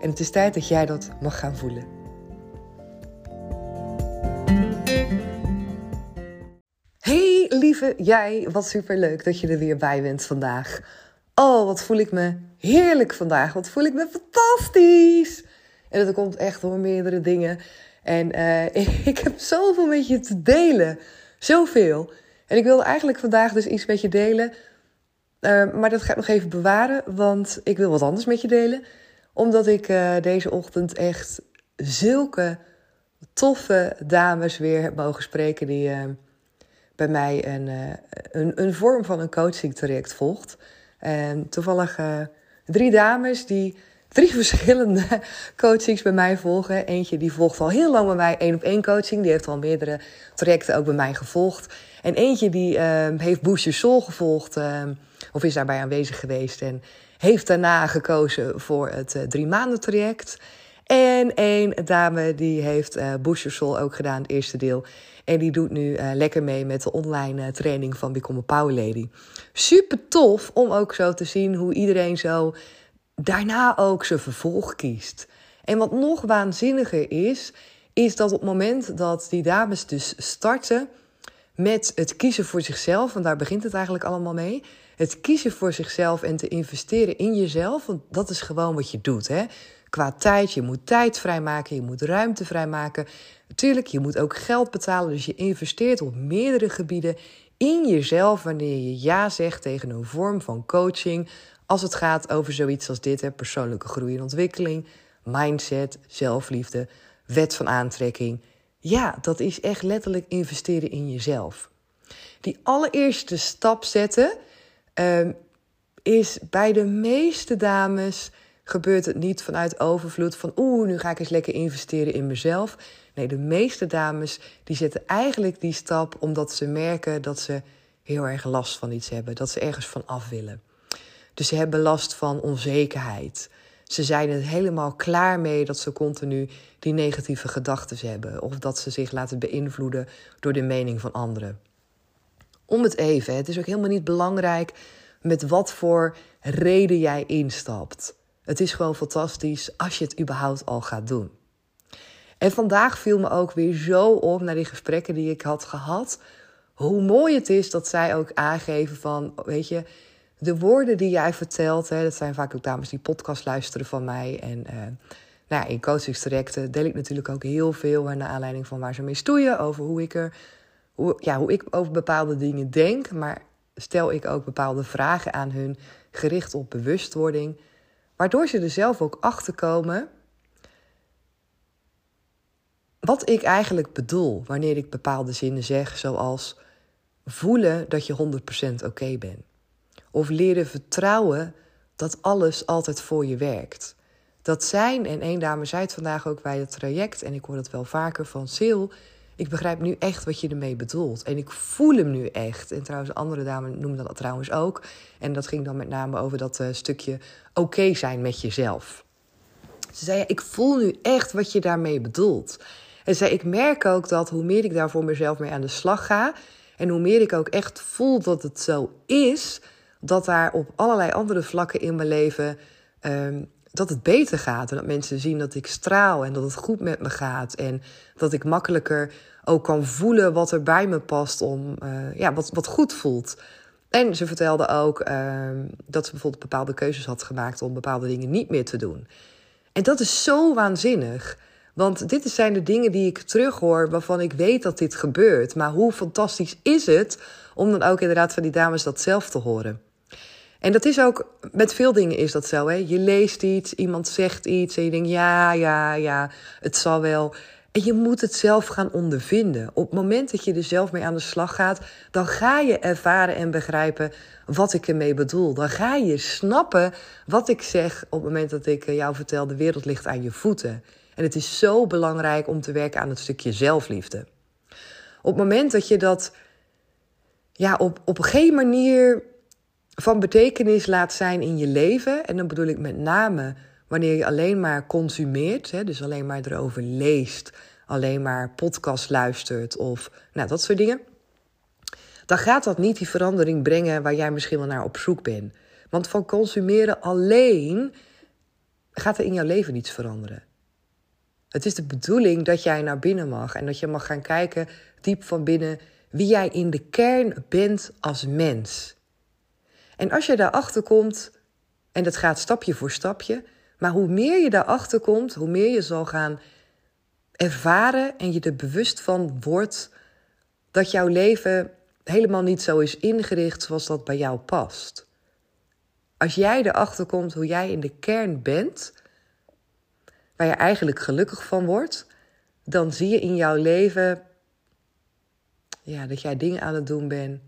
En het is tijd dat jij dat mag gaan voelen. Hey lieve jij, wat super leuk dat je er weer bij bent vandaag. Oh, wat voel ik me heerlijk vandaag. Wat voel ik me fantastisch. En dat komt echt door meerdere dingen. En uh, ik heb zoveel met je te delen. Zoveel. En ik wilde eigenlijk vandaag dus iets met je delen. Uh, maar dat ga ik nog even bewaren, want ik wil wat anders met je delen omdat ik uh, deze ochtend echt zulke toffe dames weer heb mogen spreken die uh, bij mij een, uh, een, een, vorm van een coaching traject volgt. En toevallig drie dames die drie verschillende coachings bij mij volgen. Eentje die volgt al heel lang bij mij één op één coaching. Die heeft al meerdere trajecten ook bij mij gevolgd. En eentje die heeft Your Soul gevolgd. Of is daarbij aanwezig geweest. En heeft daarna gekozen voor het uh, drie maanden traject. En een dame die heeft uh, Boost Soul ook gedaan, het eerste deel. En die doet nu uh, lekker mee met de online training van Become a Power Lady. Super tof om ook zo te zien hoe iedereen zo daarna ook zijn vervolg kiest. En wat nog waanzinniger is, is dat op het moment dat die dames dus starten met het kiezen voor zichzelf, en daar begint het eigenlijk allemaal mee het kiezen voor zichzelf en te investeren in jezelf, want dat is gewoon wat je doet. Hè? Qua tijd, je moet tijd vrijmaken, je moet ruimte vrijmaken. Natuurlijk, je moet ook geld betalen, dus je investeert op meerdere gebieden in jezelf wanneer je ja zegt tegen een vorm van coaching. Als het gaat over zoiets als dit, hè, persoonlijke groei en ontwikkeling, mindset, zelfliefde, wet van aantrekking. Ja, dat is echt letterlijk investeren in jezelf. Die allereerste stap zetten, Um, is bij de meeste dames gebeurt het niet vanuit overvloed van oeh, nu ga ik eens lekker investeren in mezelf. Nee, de meeste dames die zetten eigenlijk die stap omdat ze merken dat ze heel erg last van iets hebben, dat ze ergens van af willen. Dus ze hebben last van onzekerheid. Ze zijn er helemaal klaar mee dat ze continu die negatieve gedachten hebben of dat ze zich laten beïnvloeden door de mening van anderen om het even. Het is ook helemaal niet belangrijk met wat voor reden jij instapt. Het is gewoon fantastisch als je het überhaupt al gaat doen. En vandaag viel me ook weer zo op naar die gesprekken die ik had gehad. Hoe mooi het is dat zij ook aangeven van, weet je, de woorden die jij vertelt, hè, dat zijn vaak ook dames die podcast luisteren van mij. En uh, nou, in coachingstrajecten deel ik natuurlijk ook heel veel naar aanleiding van waar ze mee stoeien, over hoe ik er hoe, ja, hoe ik over bepaalde dingen denk, maar stel ik ook bepaalde vragen aan hun gericht op bewustwording, waardoor ze er zelf ook achter komen wat ik eigenlijk bedoel wanneer ik bepaalde zinnen zeg, zoals voelen dat je 100% oké bent. Of leren vertrouwen dat alles altijd voor je werkt. Dat zijn, en één dame zei het vandaag ook bij het traject, en ik hoor het wel vaker van Sil, ik begrijp nu echt wat je ermee bedoelt. En ik voel hem nu echt. En trouwens, andere dame noemde dat trouwens ook. En dat ging dan met name over dat uh, stukje oké zijn met jezelf. Ze zei, ik voel nu echt wat je daarmee bedoelt. En zei, ik merk ook dat hoe meer ik daar voor mezelf mee aan de slag ga... en hoe meer ik ook echt voel dat het zo is... dat daar op allerlei andere vlakken in mijn leven... Um, dat het beter gaat. En dat mensen zien dat ik straal en dat het goed met me gaat. En dat ik makkelijker ook kan voelen wat er bij me past om uh, ja, wat, wat goed voelt. En ze vertelde ook uh, dat ze bijvoorbeeld bepaalde keuzes had gemaakt om bepaalde dingen niet meer te doen. En dat is zo waanzinnig. Want dit zijn de dingen die ik terughoor waarvan ik weet dat dit gebeurt. Maar hoe fantastisch is het om dan ook inderdaad van die dames dat zelf te horen? En dat is ook, met veel dingen is dat zo. Hè? Je leest iets, iemand zegt iets en je denkt, ja, ja, ja, het zal wel. En je moet het zelf gaan ondervinden. Op het moment dat je er zelf mee aan de slag gaat, dan ga je ervaren en begrijpen wat ik ermee bedoel. Dan ga je snappen wat ik zeg op het moment dat ik eh, jou vertel: de wereld ligt aan je voeten. En het is zo belangrijk om te werken aan het stukje zelfliefde. Op het moment dat je dat ja, op, op een geen manier van betekenis laat zijn in je leven, en dan bedoel ik met name wanneer je alleen maar consumeert, hè, dus alleen maar erover leest, alleen maar podcast luistert of nou, dat soort dingen, dan gaat dat niet die verandering brengen waar jij misschien wel naar op zoek bent. Want van consumeren alleen gaat er in jouw leven niets veranderen. Het is de bedoeling dat jij naar binnen mag en dat je mag gaan kijken diep van binnen wie jij in de kern bent als mens. En als je daarachter komt, en dat gaat stapje voor stapje, maar hoe meer je daarachter komt, hoe meer je zal gaan ervaren en je er bewust van wordt dat jouw leven helemaal niet zo is ingericht zoals dat bij jou past. Als jij erachter komt hoe jij in de kern bent, waar je eigenlijk gelukkig van wordt, dan zie je in jouw leven ja, dat jij dingen aan het doen bent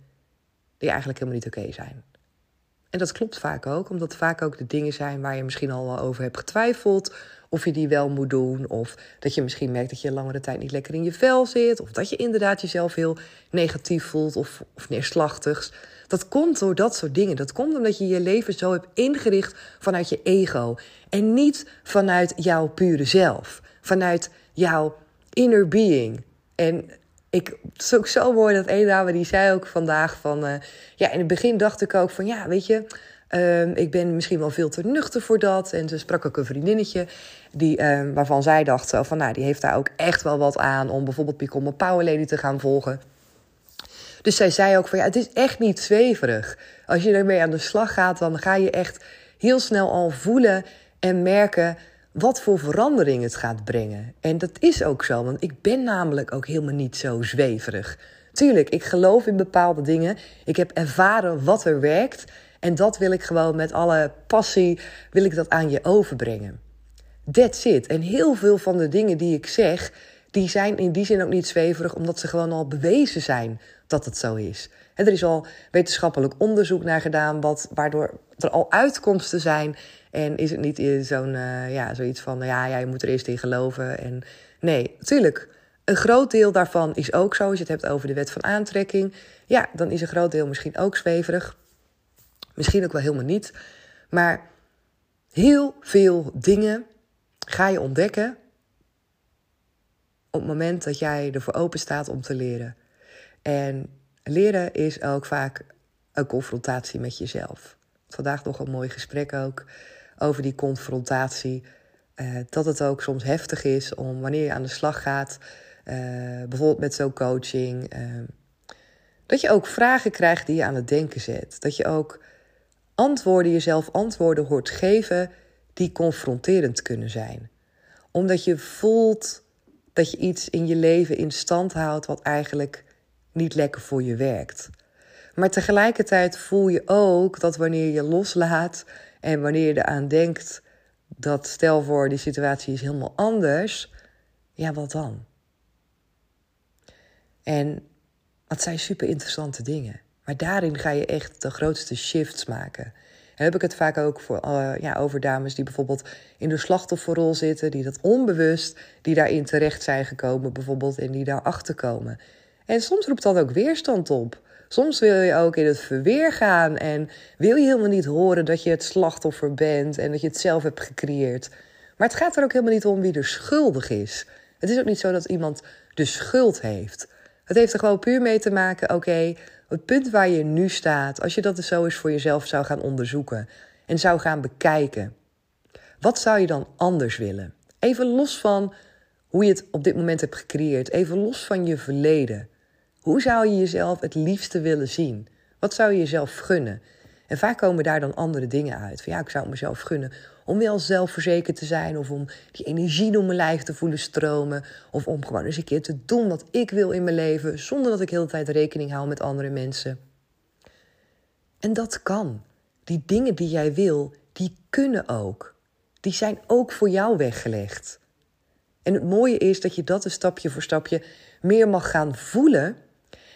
die eigenlijk helemaal niet oké zijn. En dat klopt vaak ook, omdat vaak ook de dingen zijn waar je misschien al wel over hebt getwijfeld. Of je die wel moet doen. Of dat je misschien merkt dat je langere tijd niet lekker in je vel zit. Of dat je inderdaad jezelf heel negatief voelt of, of neerslachtig. Dat komt door dat soort dingen. Dat komt omdat je je leven zo hebt ingericht vanuit je ego. En niet vanuit jouw pure zelf. Vanuit jouw inner being. En ik, het is ook zo mooi dat een dame die zei ook vandaag van... Uh, ja, in het begin dacht ik ook van ja, weet je... Uh, ik ben misschien wel veel te nuchter voor dat. En ze sprak ook een vriendinnetje die, uh, waarvan zij dacht van... nou, die heeft daar ook echt wel wat aan om bijvoorbeeld Become a Power Lady te gaan volgen. Dus zij zei ook van ja, het is echt niet zweverig. Als je ermee aan de slag gaat, dan ga je echt heel snel al voelen en merken wat voor verandering het gaat brengen. En dat is ook zo, want ik ben namelijk ook helemaal niet zo zweverig. Tuurlijk, ik geloof in bepaalde dingen. Ik heb ervaren wat er werkt. En dat wil ik gewoon met alle passie, wil ik dat aan je overbrengen. That's it. En heel veel van de dingen die ik zeg, die zijn in die zin ook niet zweverig, omdat ze gewoon al bewezen zijn dat het zo is. Er is al wetenschappelijk onderzoek naar gedaan, wat, waardoor er al uitkomsten zijn en is het niet zo'n, uh, ja, zoiets van, ja, ja, je moet er eerst in geloven. En nee, natuurlijk, een groot deel daarvan is ook zo. Als je het hebt over de wet van aantrekking, ja, dan is een groot deel misschien ook zweverig. Misschien ook wel helemaal niet. Maar heel veel dingen ga je ontdekken op het moment dat jij ervoor open staat om te leren. En leren is ook vaak een confrontatie met jezelf. Vandaag nog een mooi gesprek ook over die confrontatie. Uh, dat het ook soms heftig is om wanneer je aan de slag gaat, uh, bijvoorbeeld met zo'n coaching, uh, dat je ook vragen krijgt die je aan het denken zet. Dat je ook antwoorden, jezelf antwoorden hoort geven die confronterend kunnen zijn. Omdat je voelt dat je iets in je leven in stand houdt wat eigenlijk niet lekker voor je werkt. Maar tegelijkertijd voel je ook dat wanneer je loslaat en wanneer je eraan denkt dat stel voor die situatie is helemaal anders, ja, wat dan? En dat zijn super interessante dingen. Maar daarin ga je echt de grootste shifts maken. En heb ik het vaak ook voor, uh, ja, over dames die bijvoorbeeld in de slachtofferrol zitten, die dat onbewust, die daarin terecht zijn gekomen bijvoorbeeld en die daarachter komen. En soms roept dat ook weerstand op. Soms wil je ook in het verweer gaan en wil je helemaal niet horen dat je het slachtoffer bent en dat je het zelf hebt gecreëerd. Maar het gaat er ook helemaal niet om wie er schuldig is. Het is ook niet zo dat iemand de schuld heeft. Het heeft er gewoon puur mee te maken, oké, het punt waar je nu staat, als je dat dus zo eens voor jezelf zou gaan onderzoeken en zou gaan bekijken, wat zou je dan anders willen? Even los van hoe je het op dit moment hebt gecreëerd, even los van je verleden. Hoe zou je jezelf het liefste willen zien? Wat zou je jezelf gunnen? En vaak komen daar dan andere dingen uit. Van ja, ik zou mezelf gunnen om wel zelfverzekerd te zijn. Of om die energie door mijn lijf te voelen stromen. Of om gewoon eens een keer te doen wat ik wil in mijn leven. Zonder dat ik heel de tijd rekening hou met andere mensen. En dat kan. Die dingen die jij wil, die kunnen ook. Die zijn ook voor jou weggelegd. En het mooie is dat je dat een stapje voor stapje meer mag gaan voelen.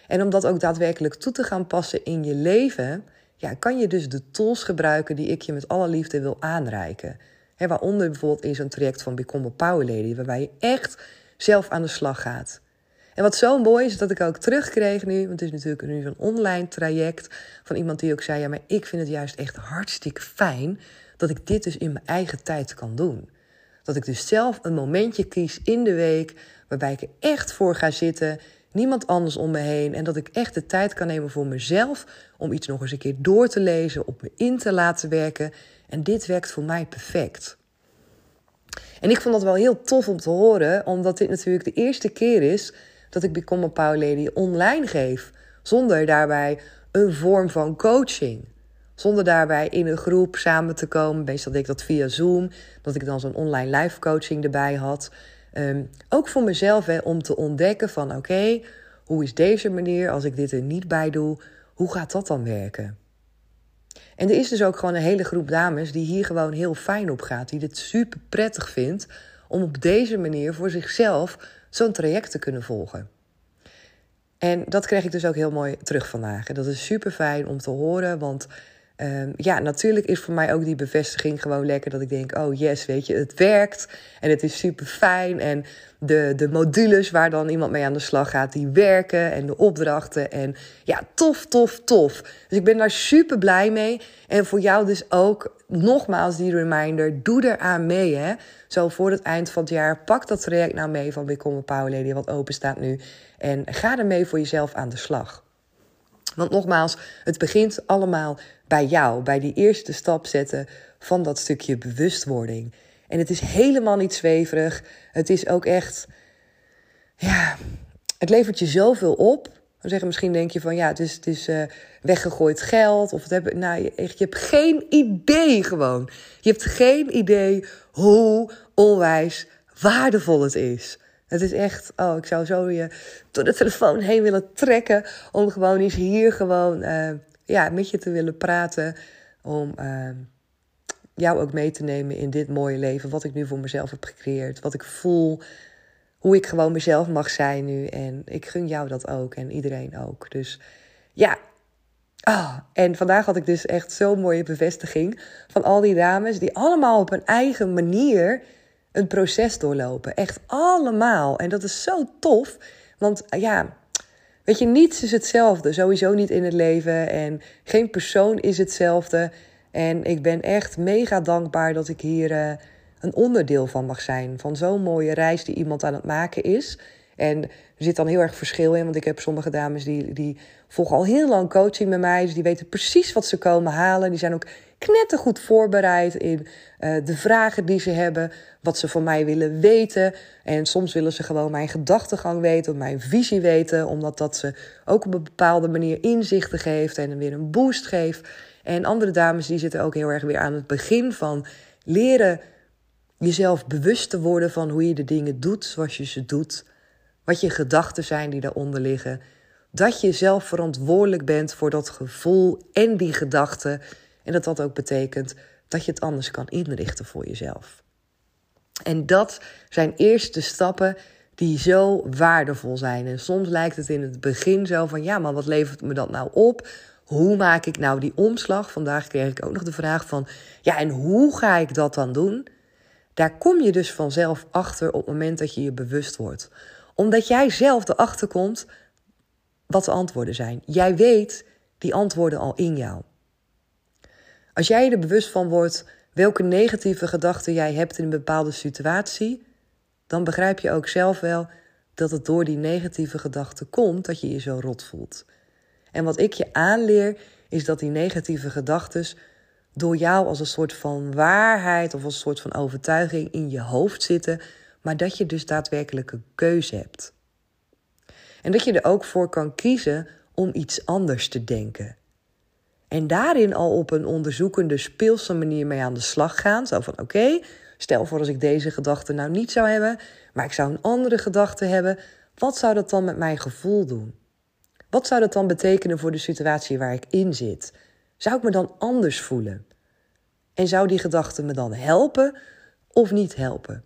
En om dat ook daadwerkelijk toe te gaan passen in je leven, ja, kan je dus de tools gebruiken die ik je met alle liefde wil aanreiken. Waaronder bijvoorbeeld in zo'n traject van Become a Power Lady, waarbij je echt zelf aan de slag gaat. En wat zo mooi is, dat ik ook terugkreeg nu, want het is natuurlijk nu zo'n online traject van iemand die ook zei: Ja, maar ik vind het juist echt hartstikke fijn dat ik dit dus in mijn eigen tijd kan doen. Dat ik dus zelf een momentje kies in de week waarbij ik er echt voor ga zitten, niemand anders om me heen en dat ik echt de tijd kan nemen voor mezelf om iets nog eens een keer door te lezen, op me in te laten werken. En dit werkt voor mij perfect. En ik vond dat wel heel tof om te horen, omdat dit natuurlijk de eerste keer is dat ik Become a Power Lady online geef. Zonder daarbij een vorm van coaching. Zonder daarbij in een groep samen te komen. Meestal deed ik dat via Zoom. Dat ik dan zo'n online live coaching erbij had. Ehm, ook voor mezelf, hè, om te ontdekken van oké, hoe is deze manier als ik dit er niet bij doe? Hoe gaat dat dan werken? En er is dus ook gewoon een hele groep dames die hier gewoon heel fijn op gaat. Die dit super prettig vindt om op deze manier voor zichzelf zo'n traject te kunnen volgen. En dat kreeg ik dus ook heel mooi terug vandaag. En dat is super fijn om te horen, want Ehm, ja, natuurlijk is voor mij ook die bevestiging gewoon lekker. Dat ik denk, oh yes, weet je, het werkt. En het is super fijn. En de, de modules waar dan iemand mee aan de slag gaat, die werken. En de opdrachten. En ja, tof, tof, tof. Dus ik ben daar super blij mee. En voor jou dus ook nogmaals die reminder. Doe eraan mee, hè. Zo voor het eind van het jaar. Pak dat traject nou mee van Become a Power Lady, wat open staat nu. En ga ermee voor jezelf aan de slag. Want nogmaals, het begint allemaal bij jou, bij die eerste stap zetten van dat stukje bewustwording. En het is helemaal niet zweverig. Het is ook echt, ja, het levert je zoveel op. Dan zeggen misschien denk je van ja, het is, het is uh, weggegooid geld. Of het hebben, nou, je, je hebt geen idee gewoon. Je hebt geen idee hoe onwijs waardevol het is. Het is echt, oh, ik zou zo je door de telefoon heen willen trekken. Om gewoon eens hier gewoon uh, ja, met je te willen praten. Om uh, jou ook mee te nemen in dit mooie leven. Wat ik nu voor mezelf heb gecreëerd. Wat ik voel. Hoe ik gewoon mezelf mag zijn nu. En ik gun jou dat ook. En iedereen ook. Dus ja. Oh, en vandaag had ik dus echt zo'n mooie bevestiging. Van al die dames die allemaal op een eigen manier een proces doorlopen. Echt allemaal. En dat is zo tof. Want ja, weet je, niets is hetzelfde. Sowieso niet in het leven. En geen persoon is hetzelfde. En ik ben echt mega dankbaar dat ik hier uh, een onderdeel van mag zijn. Van zo'n mooie reis die iemand aan het maken is. En er zit dan heel erg verschil in. Want ik heb sommige dames die, die volgen al heel lang coaching met mij. Dus die weten precies wat ze komen halen. Die zijn ook knettergoed voorbereid in uh, de vragen die ze hebben, wat ze van mij willen weten. En soms willen ze gewoon mijn gedachtegang weten, of mijn visie weten, omdat dat ze ook op een bepaalde manier inzichten geeft en weer een boost geeft. En andere dames die zitten ook heel erg weer aan het begin van leren jezelf bewust te worden van hoe je de dingen doet zoals je ze doet. Wat je gedachten zijn die daaronder liggen. Dat je zelf verantwoordelijk bent voor dat gevoel en die gedachten. En dat dat ook betekent dat je het anders kan inrichten voor jezelf. En dat zijn eerste stappen die zo waardevol zijn. En soms lijkt het in het begin zo van ja, maar wat levert me dat nou op? Hoe maak ik nou die omslag? Vandaag kreeg ik ook nog de vraag van ja, en hoe ga ik dat dan doen? Daar kom je dus vanzelf achter op het moment dat je je bewust wordt. Omdat jij zelf erachter komt wat de antwoorden zijn. Jij weet die antwoorden al in jou. Als jij er bewust van wordt welke negatieve gedachten jij hebt in een bepaalde situatie, dan begrijp je ook zelf wel dat het door die negatieve gedachten komt dat je je zo rot voelt. En wat ik je aanleer is dat die negatieve gedachten door jou als een soort van waarheid of als een soort van overtuiging in je hoofd zitten, maar dat je dus daadwerkelijk een keuze hebt. En dat je er ook voor kan kiezen om iets anders te denken. En daarin al op een onderzoekende, speelse manier mee aan de slag gaan. Zo van: oké, stel voor als ik deze gedachte nou niet zou hebben, maar ik zou een andere gedachte hebben. Wat zou dat dan met mijn gevoel doen? Wat zou dat dan betekenen voor de situatie waar ik in zit? Zou ik me dan anders voelen? En zou die gedachte me dan helpen of niet helpen?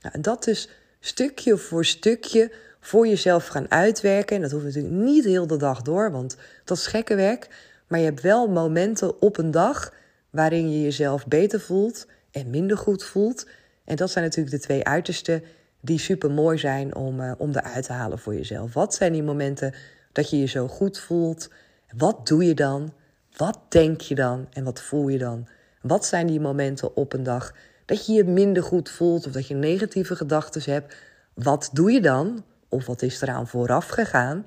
Nou, dat dus stukje voor stukje voor jezelf gaan uitwerken. En dat hoeft natuurlijk niet heel de dag door, want dat is gekke werk. Maar je hebt wel momenten op een dag waarin je jezelf beter voelt en minder goed voelt. En dat zijn natuurlijk de twee uitersten die super mooi zijn om, uh, om eruit te halen voor jezelf. Wat zijn die momenten dat je je zo goed voelt? Wat doe je dan? Wat denk je dan? En wat voel je dan? Wat zijn die momenten op een dag dat je je minder goed voelt of dat je negatieve gedachten hebt? Wat doe je dan? Of wat is eraan vooraf gegaan?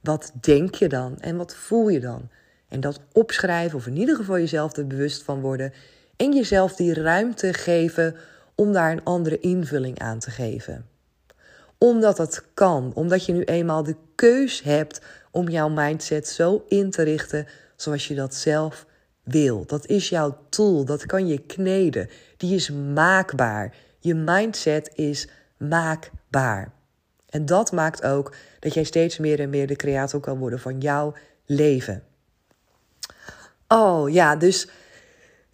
Wat denk je dan en wat voel je dan? En dat opschrijven, of in ieder geval jezelf er bewust van worden. En jezelf die ruimte geven om daar een andere invulling aan te geven. Omdat het kan, omdat je nu eenmaal de keus hebt om jouw mindset zo in te richten zoals je dat zelf wil. Dat is jouw tool, dat kan je kneden. Die is maakbaar. Je mindset is maakbaar. En dat maakt ook dat jij steeds meer en meer de creator kan worden van jouw leven. Oh ja, dus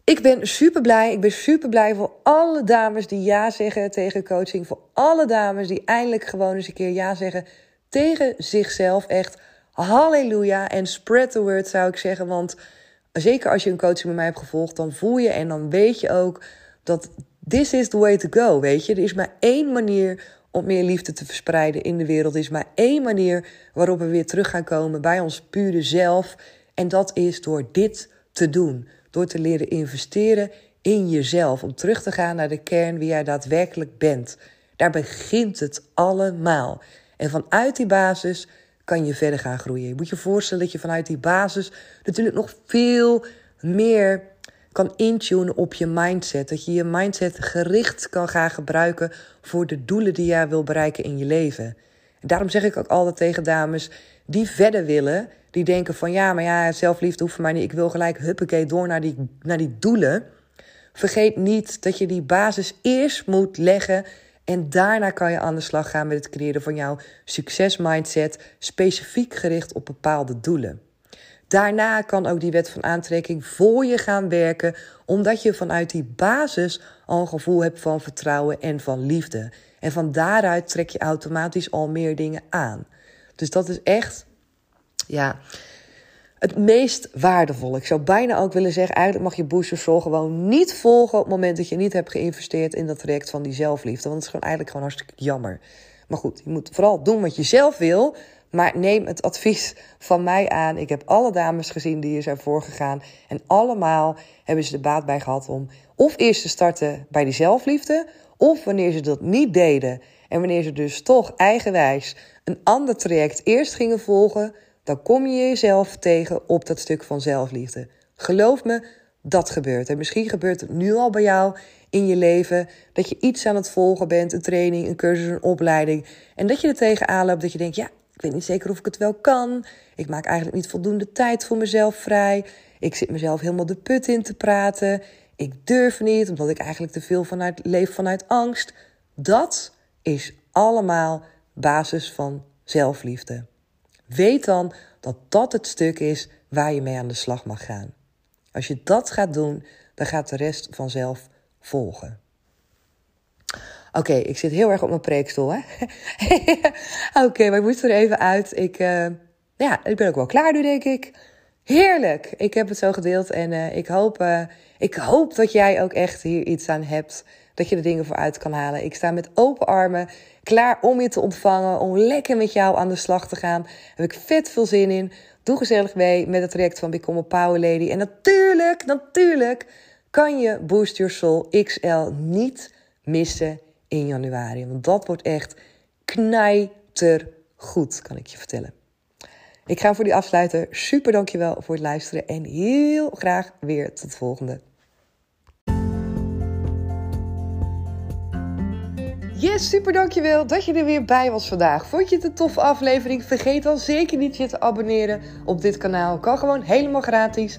ik ben super blij. Ik ben super blij voor alle dames die ja zeggen tegen coaching. Voor alle dames die eindelijk gewoon eens een keer ja zeggen tegen zichzelf. Echt halleluja. En spread the word zou ik zeggen. Want zeker als je een coaching met mij hebt gevolgd, dan voel je en dan weet je ook dat this is the way to go. Weet je, er is maar één manier om meer liefde te verspreiden in de wereld. Er is maar één manier waarop we weer terug gaan komen bij ons pure zelf. En dat is door dit te doen. Door te leren investeren in jezelf. Om terug te gaan naar de kern wie jij daadwerkelijk bent. Daar begint het allemaal. En vanuit die basis kan je verder gaan groeien. Je moet je voorstellen dat je vanuit die basis natuurlijk nog veel meer kan intunen op je mindset. Dat je je mindset gericht kan gaan gebruiken voor de doelen die jij wil bereiken in je leven. En daarom zeg ik ook altijd tegen dames die verder willen, die denken van ja, maar ja, zelfliefde hoeft voor mij niet. Ik wil gelijk huppakee door naar die, naar die doelen. Vergeet niet dat je die basis eerst moet leggen en daarna kan je aan de slag gaan met het creëren van jouw succesmindset, specifiek gericht op bepaalde doelen. Daarna kan ook die wet van aantrekking voor je gaan werken, omdat je vanuit die basis al een gevoel hebt van vertrouwen en van liefde. En van daaruit trek je automatisch al meer dingen aan. Dus dat is echt, ja, het meest waardevol. Ik zou bijna ook willen zeggen, eigenlijk mag je Booster Soul gewoon niet volgen op het moment dat je niet hebt geïnvesteerd in dat traject van die zelfliefde. Want het is gewoon eigenlijk gewoon hartstikke jammer. Maar goed, je moet vooral doen wat je zelf wil. Maar neem het advies van mij aan. Ik heb alle dames gezien die hier zijn voorgegaan. En allemaal hebben ze de baat bij gehad om of eerst te starten bij die zelfliefde. Of wanneer ze dat niet deden. En wanneer ze dus toch eigenwijs een ander traject eerst gingen volgen. Dan kom je jezelf tegen op dat stuk van zelfliefde. Geloof me, dat gebeurt. En misschien gebeurt het nu al bij jou in je leven. Dat je iets aan het volgen bent. Een training, een cursus, een opleiding. En dat je er tegenaan loopt dat je denkt, ja, ik weet niet zeker of ik het wel kan. Ik maak eigenlijk niet voldoende tijd voor mezelf vrij. Ik zit mezelf helemaal de put in te praten. Ik durf niet, omdat ik eigenlijk te veel vanuit, leef vanuit angst. Dat is allemaal basis van zelfliefde. Weet dan dat dat het stuk is waar je mee aan de slag mag gaan. Als je dat gaat doen, dan gaat de rest vanzelf volgen. Oké, ik zit heel erg op mijn preekstoel, hè? Oké, maar ik moest er even uit. Ik, uh, ja, ik ben ook wel klaar nu, denk ik. Heerlijk! Ik heb het zo gedeeld en uh, ik, hoop, uh, ik hoop dat jij ook echt hier iets aan hebt. Dat je er dingen voor uit kan halen. Ik sta met open armen klaar om je te ontvangen. Om lekker met jou aan de slag te gaan. Heb ik vet veel zin in. Doe gezellig mee met het traject van Become a Power Lady. En natuurlijk, natuurlijk kan je Boost Your Soul XL niet missen in januari. Want dat wordt echt knijtergoed, kan ik je vertellen. Ik ga voor die afsluiten. Super dankjewel voor het luisteren en heel graag weer tot de volgende. Yes, super dankjewel dat je er weer bij was vandaag. Vond je het een toffe aflevering? Vergeet dan zeker niet je te abonneren op dit kanaal. Kan gewoon helemaal gratis.